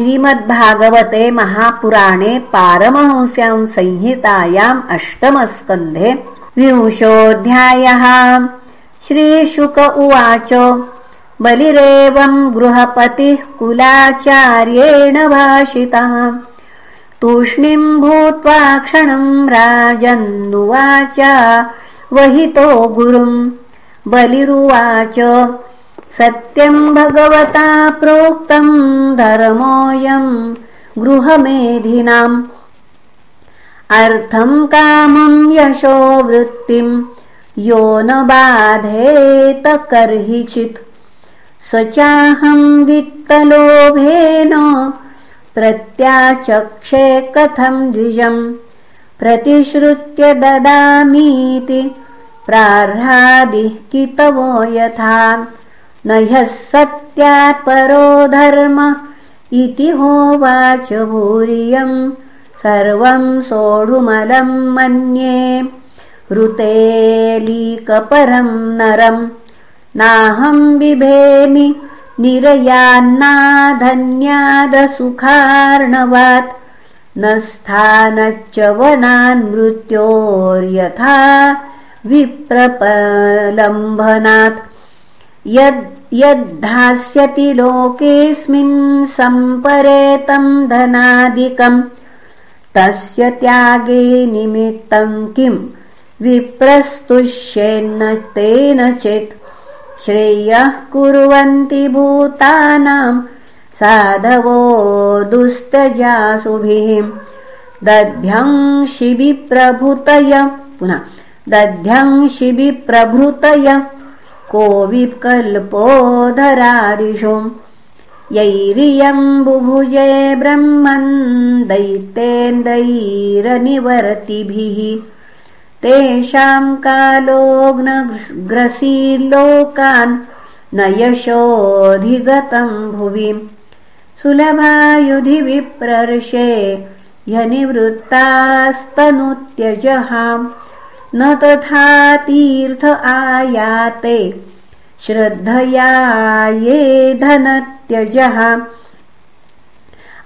श्रीमद्भागवते महापुराणे पारमहंस्यां संहितायाम् अष्टमस्कन्धे विंशोऽध्यायः। श्रीशुक उवाच बलिरेवं गृहपतिः कुलाचार्येण भाषितः। तूष्णीं भूत्वा क्षणं राजन्नुवाच वहितो गुरुम् बलिरुवाच सत्यं भगवता प्रोक्तं धर्मोऽयं गृहमेधिनाम्। अर्थं कामं यशो वृत्तिं यो न बाधेत कर्हिचित्। स चाहं वित्तलोभेन प्रत्याचक्षे कथं द्विजम्। प्रतिश्रुत्य ददामीति प्राह्रादिः कितवो यथा न ह्यः सत्यात् परो धर्म इति होवाच भूरियम् सर्वं सोढुमलं मन्ये। ऋतेलीकपरं नरम् नाहं बिभेमि निरयान्नाधन्यादसुखार्णवात्। न स्थानच्च वनान् मृत्योर्यथा विप्रपलम्भनात् यद् यद्धास्यति लोकेऽस्मिन् सम्परेतं धनादिकम् तस्य त्यागे निमित्तं किं? विप्रस्तुष्येन्न तेन चेत् श्रेयः कुर्वन्ति भूतानां साधवो दुस्तजासुभिः। दध्यंशिविप्रभृतय पुनः दध्यंशिविप्रभृतय को विकल्पोधरादिषु यैरियं बुभुजे ब्रह्मन् दैतेन्द्रैरनिवर्तिभिः तेषां कालोग्नग्रसील्लोकान् न यशोऽधिगतं भुवि। सुलभायुधिविप्रर्षे ह्यनिवृत्तास्तनुत्यजहाम् न तथा तीर्थ आयाते। श्रद्धया ये धनत्यजः।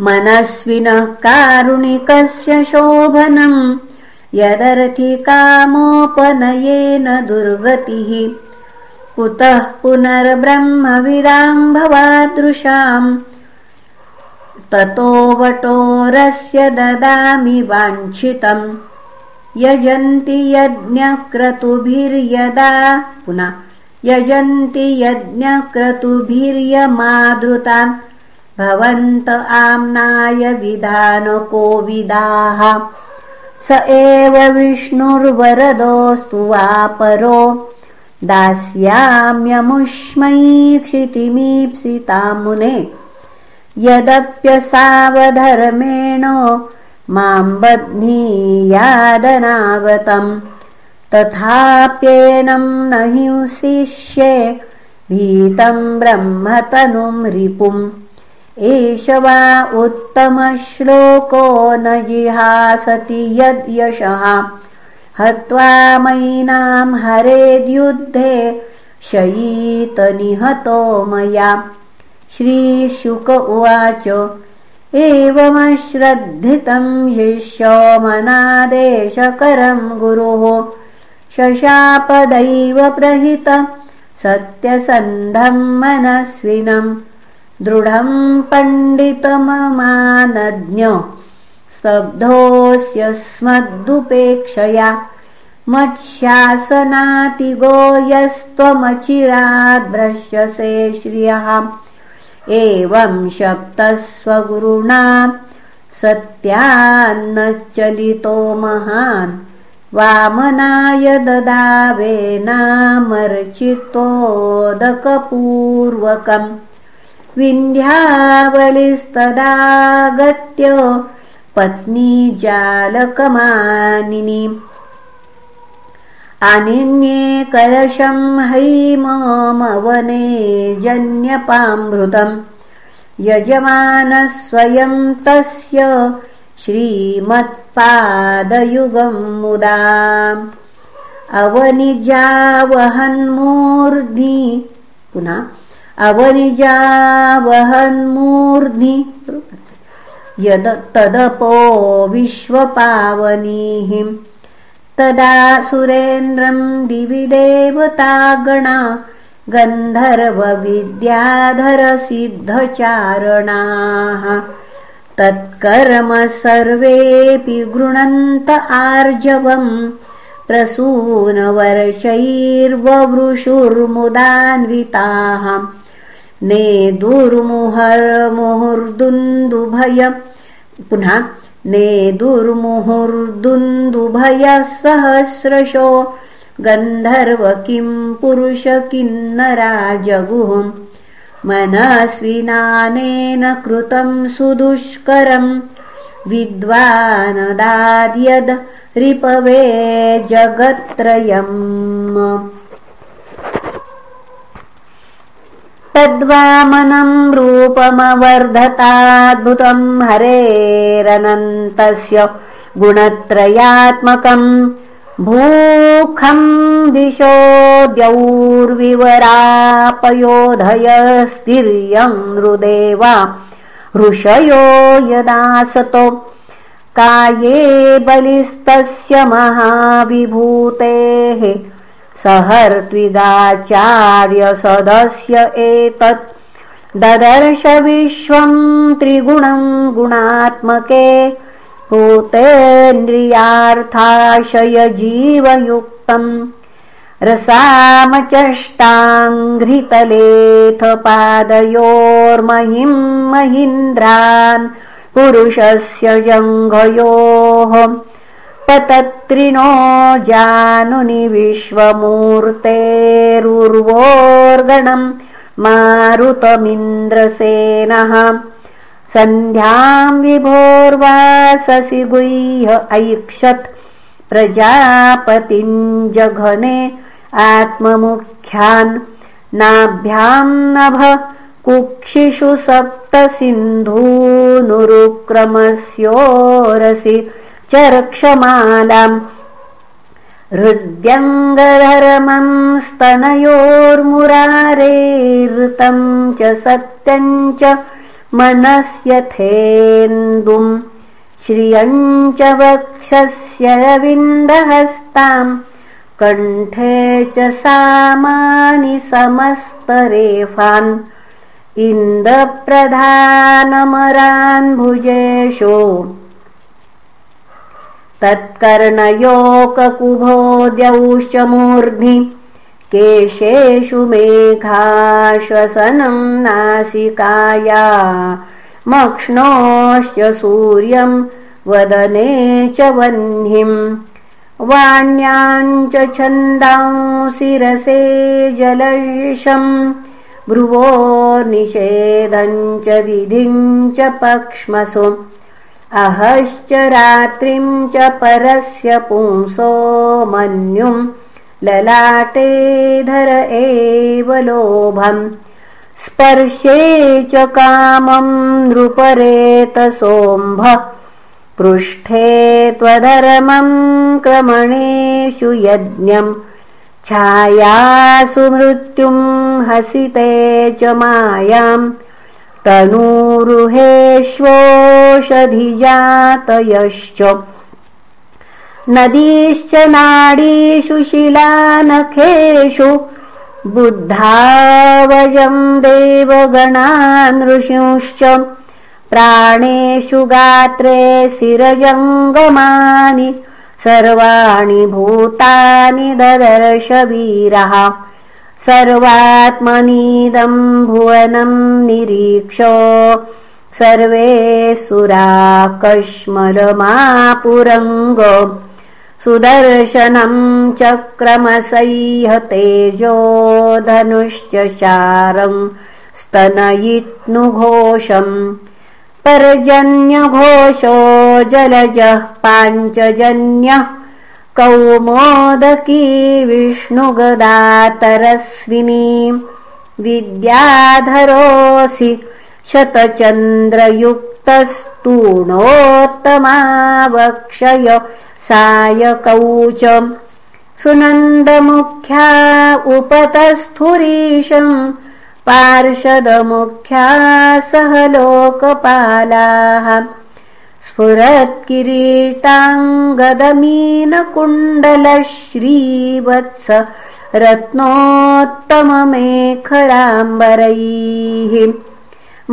मनस्विनः कारुणिकस्य शोभनम् यदर्थिकामोपनयेन दुर्गतिः। कुतः पुनर्ब्रह्मविदाम्भवादृशाम्। ततो वटोरस्य ददामि वाञ्छितम् यजन्ति यज्ञक्रतुभिर्यदा पुनः यजन्ति यज्ञक्रतुभिर्यमादृतान् भवन्त आम्नाय विधानकोविदाः स एव विष्णुर्वरदोऽस्तु वा परो दास्याम्यमुष्मै क्षितिमीप्सिता मुने यदप्यसावधर्मेण मां न हिंसिष्ये भीतं ब्रह्मतनुं रिपुम् एष वा उत्तमश्लोको न जिहासति यद्यशः। हत्वा मैनां हरेद्युद्धे शयीतनिहतो मया। श्रीशुक उवाच एवमश्रद्धितं शिष्योमनादेशकरं गुरोः। शशापदैव प्रहित सत्यसन्धं मनस्विनं। दृढं पण्डितममानज्ञ स्तब्धोऽस्य स्मदुपेक्षया यस्त्वमचिराद्भ्रश्यसे श्रियः एवं शप्तस्वगुरुणा सत्यान्नच्चलितो महान्। वामनाय ददावेनामर्चितोदकपूर्वकम् विन्ध्यावलिस्तदागत्य पत्नीजालकमानिनी अनिन्ये कलशं हैममवने जन्यपामृतम्। यजमानस्वयं तस्य श्रीमत्पादयुगं मुदा। अवनिजावहन्मूर्ध्नि पुनः अवनिजावहन्मूर्ध्नि यद तदपो विश्वपावनीः तदा सुरेन्द्रं दिवि देवतागणा गन्धर्वविद्याधरसिद्धचारणाः। तत्कर्म सर्वेऽपि गृणन्त आर्जवम् प्रसूनवर्षैर्ववृषुर्मुदान्विताः। ने दुर्मुहर्मुहुर्दुन्दुभय पुनः ने दुर्मुहुर्दुन्दुभयः गन्धर्व किं पुरुष किन्नरा जगुः मनस्विनानेन कृतं सुदुष्करम् विद्वानदाद्यद् रिपवे जगत्त्रयम् तद्वामनं रूपमवर्धताद्भुतं हरेरनन्तस्य गुणत्रयात्मकम् भूखं दिशो द्यौर्विवरापयोधयस्तिर्यं हृदेवा ऋषयो यदासतो काये बलिस्तस्य महाविभूतेः सहर्त्विगाचार्यसदस्य एतत्। ददर्श विश्वं त्रिगुणं गुणात्मके। भूतेन्द्रियार्थाशयजीवयुक्तम् रसामचष्टाङ्घ्रितलेथ पादयोर्महिं महीन्द्रान्। पुरुषस्य जङ्घयोः पतत्रिणो जानुनि विश्वमूर्तेरुर्वोर्गणम् मारुतमिन्द्रसेनः। सन्ध्यां विभोर्वाससि गुह्य ऐक्षत् प्रजापतिञ्जघने आत्ममुख्यान्। नाभ्यां नभ कुक्षिषु सप्तसिन्धूनुरुक्रमस्योरसि चरक्षमालाम् हृद्यङ्गधर्मं स्तनयोर्मुरारेर्तं च सत्यं च मनस्यथेन्दुम् श्रियं च वक्षस्य रविन्दहस्ताम् कण्ठे च सामानि समस्तरेफान्। इन्दप्रधानमरान् भुजेषु तत्कर्णयोककुभोद्यौश्च मूर्ध्नि केशेषु मेघाश्वसनं नासिकाया। मक्ष्णोश्च सूर्यं वदने च वह्निम् वाण्याञ्च छन्दांसिरसे जलयिषम् भ्रुवो निषेधञ्च विधिञ्च पक्ष्मसु अहश्च रात्रिं च परस्य पुंसो मन्युम् ललाटेधर एव लोभम् स्पर्शे च कामं नृपरेतसोऽम्भ पृष्ठे त्वधर्मं क्रमणेषु यज्ञम् छायासु मृत्युं हसिते च मायाम् तनूरुहेष्वोषधिजातयश्च। नदीश्च नाडीषु शिलानखेषु बुद्धावजं देवगणानृषिंश्च। प्राणेषु गात्रे शिरजङ्गमानि सर्वाणि भूतानि ददर्शवीरः सर्वात्मनीदं भुवनं निरीक्ष सर्वे सुराकश्मलमापुरङ्ग सुदर्शनं चक्रमसह्यतेजो धनुश्च शारं स्तनयित्नुघोषम् पर्जन्यघोषो जलजः पाञ्चजन्यः कौमोदकी विष्णुगदातरस्विनी विद्याधरोऽसि शतचन्द्रयुक्तस्तूणोत्तमावक्षय सायकौच सुनन्दमुख्या उपतस्थुरीशम् पार्षदमुख्या सह लोकपालाः स्फुरत्किरीटाङ्गदमीनकुण्डलश्रीवत्स रत्नोत्तममेखलाम्बरैः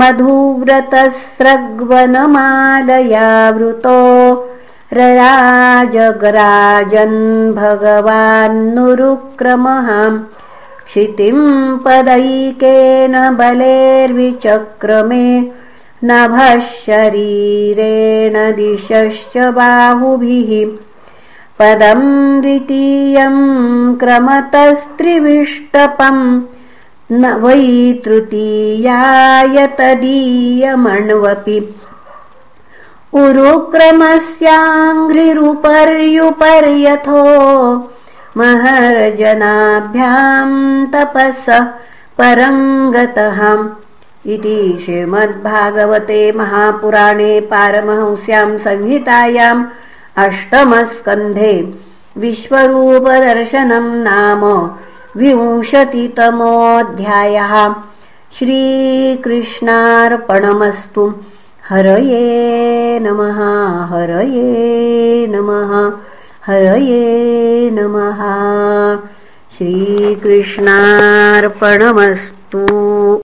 मधुव्रतस्रग्वनमालयावृतो रराजगराजन् भगवान्नुरुक्रमः क्षितिं पदैकेन बलेर्विचक्रमे नभः शरीरेण दिशश्च बाहुभिः। पदं द्वितीयं क्रमतस्त्रिविष्टपम् न वै तृतीयाय तदीयमण्वपि। उरुक्रमस्याङ्घ्रिरुपर्युपर्यथो महर्जनाभ्यां तपसः परङ्गतः इति श्रीमद्भागवते महापुराणे पारमहंस्यां संहितायाम् अष्टमस्कन्धे विश्वरूपदर्शनं नाम विंशतितमोऽध्यायः। श्रीकृष्णार्पणमस्तु। हरये नमः हरये नमः हरये नमः। श्रीकृष्णार्पणमस्तु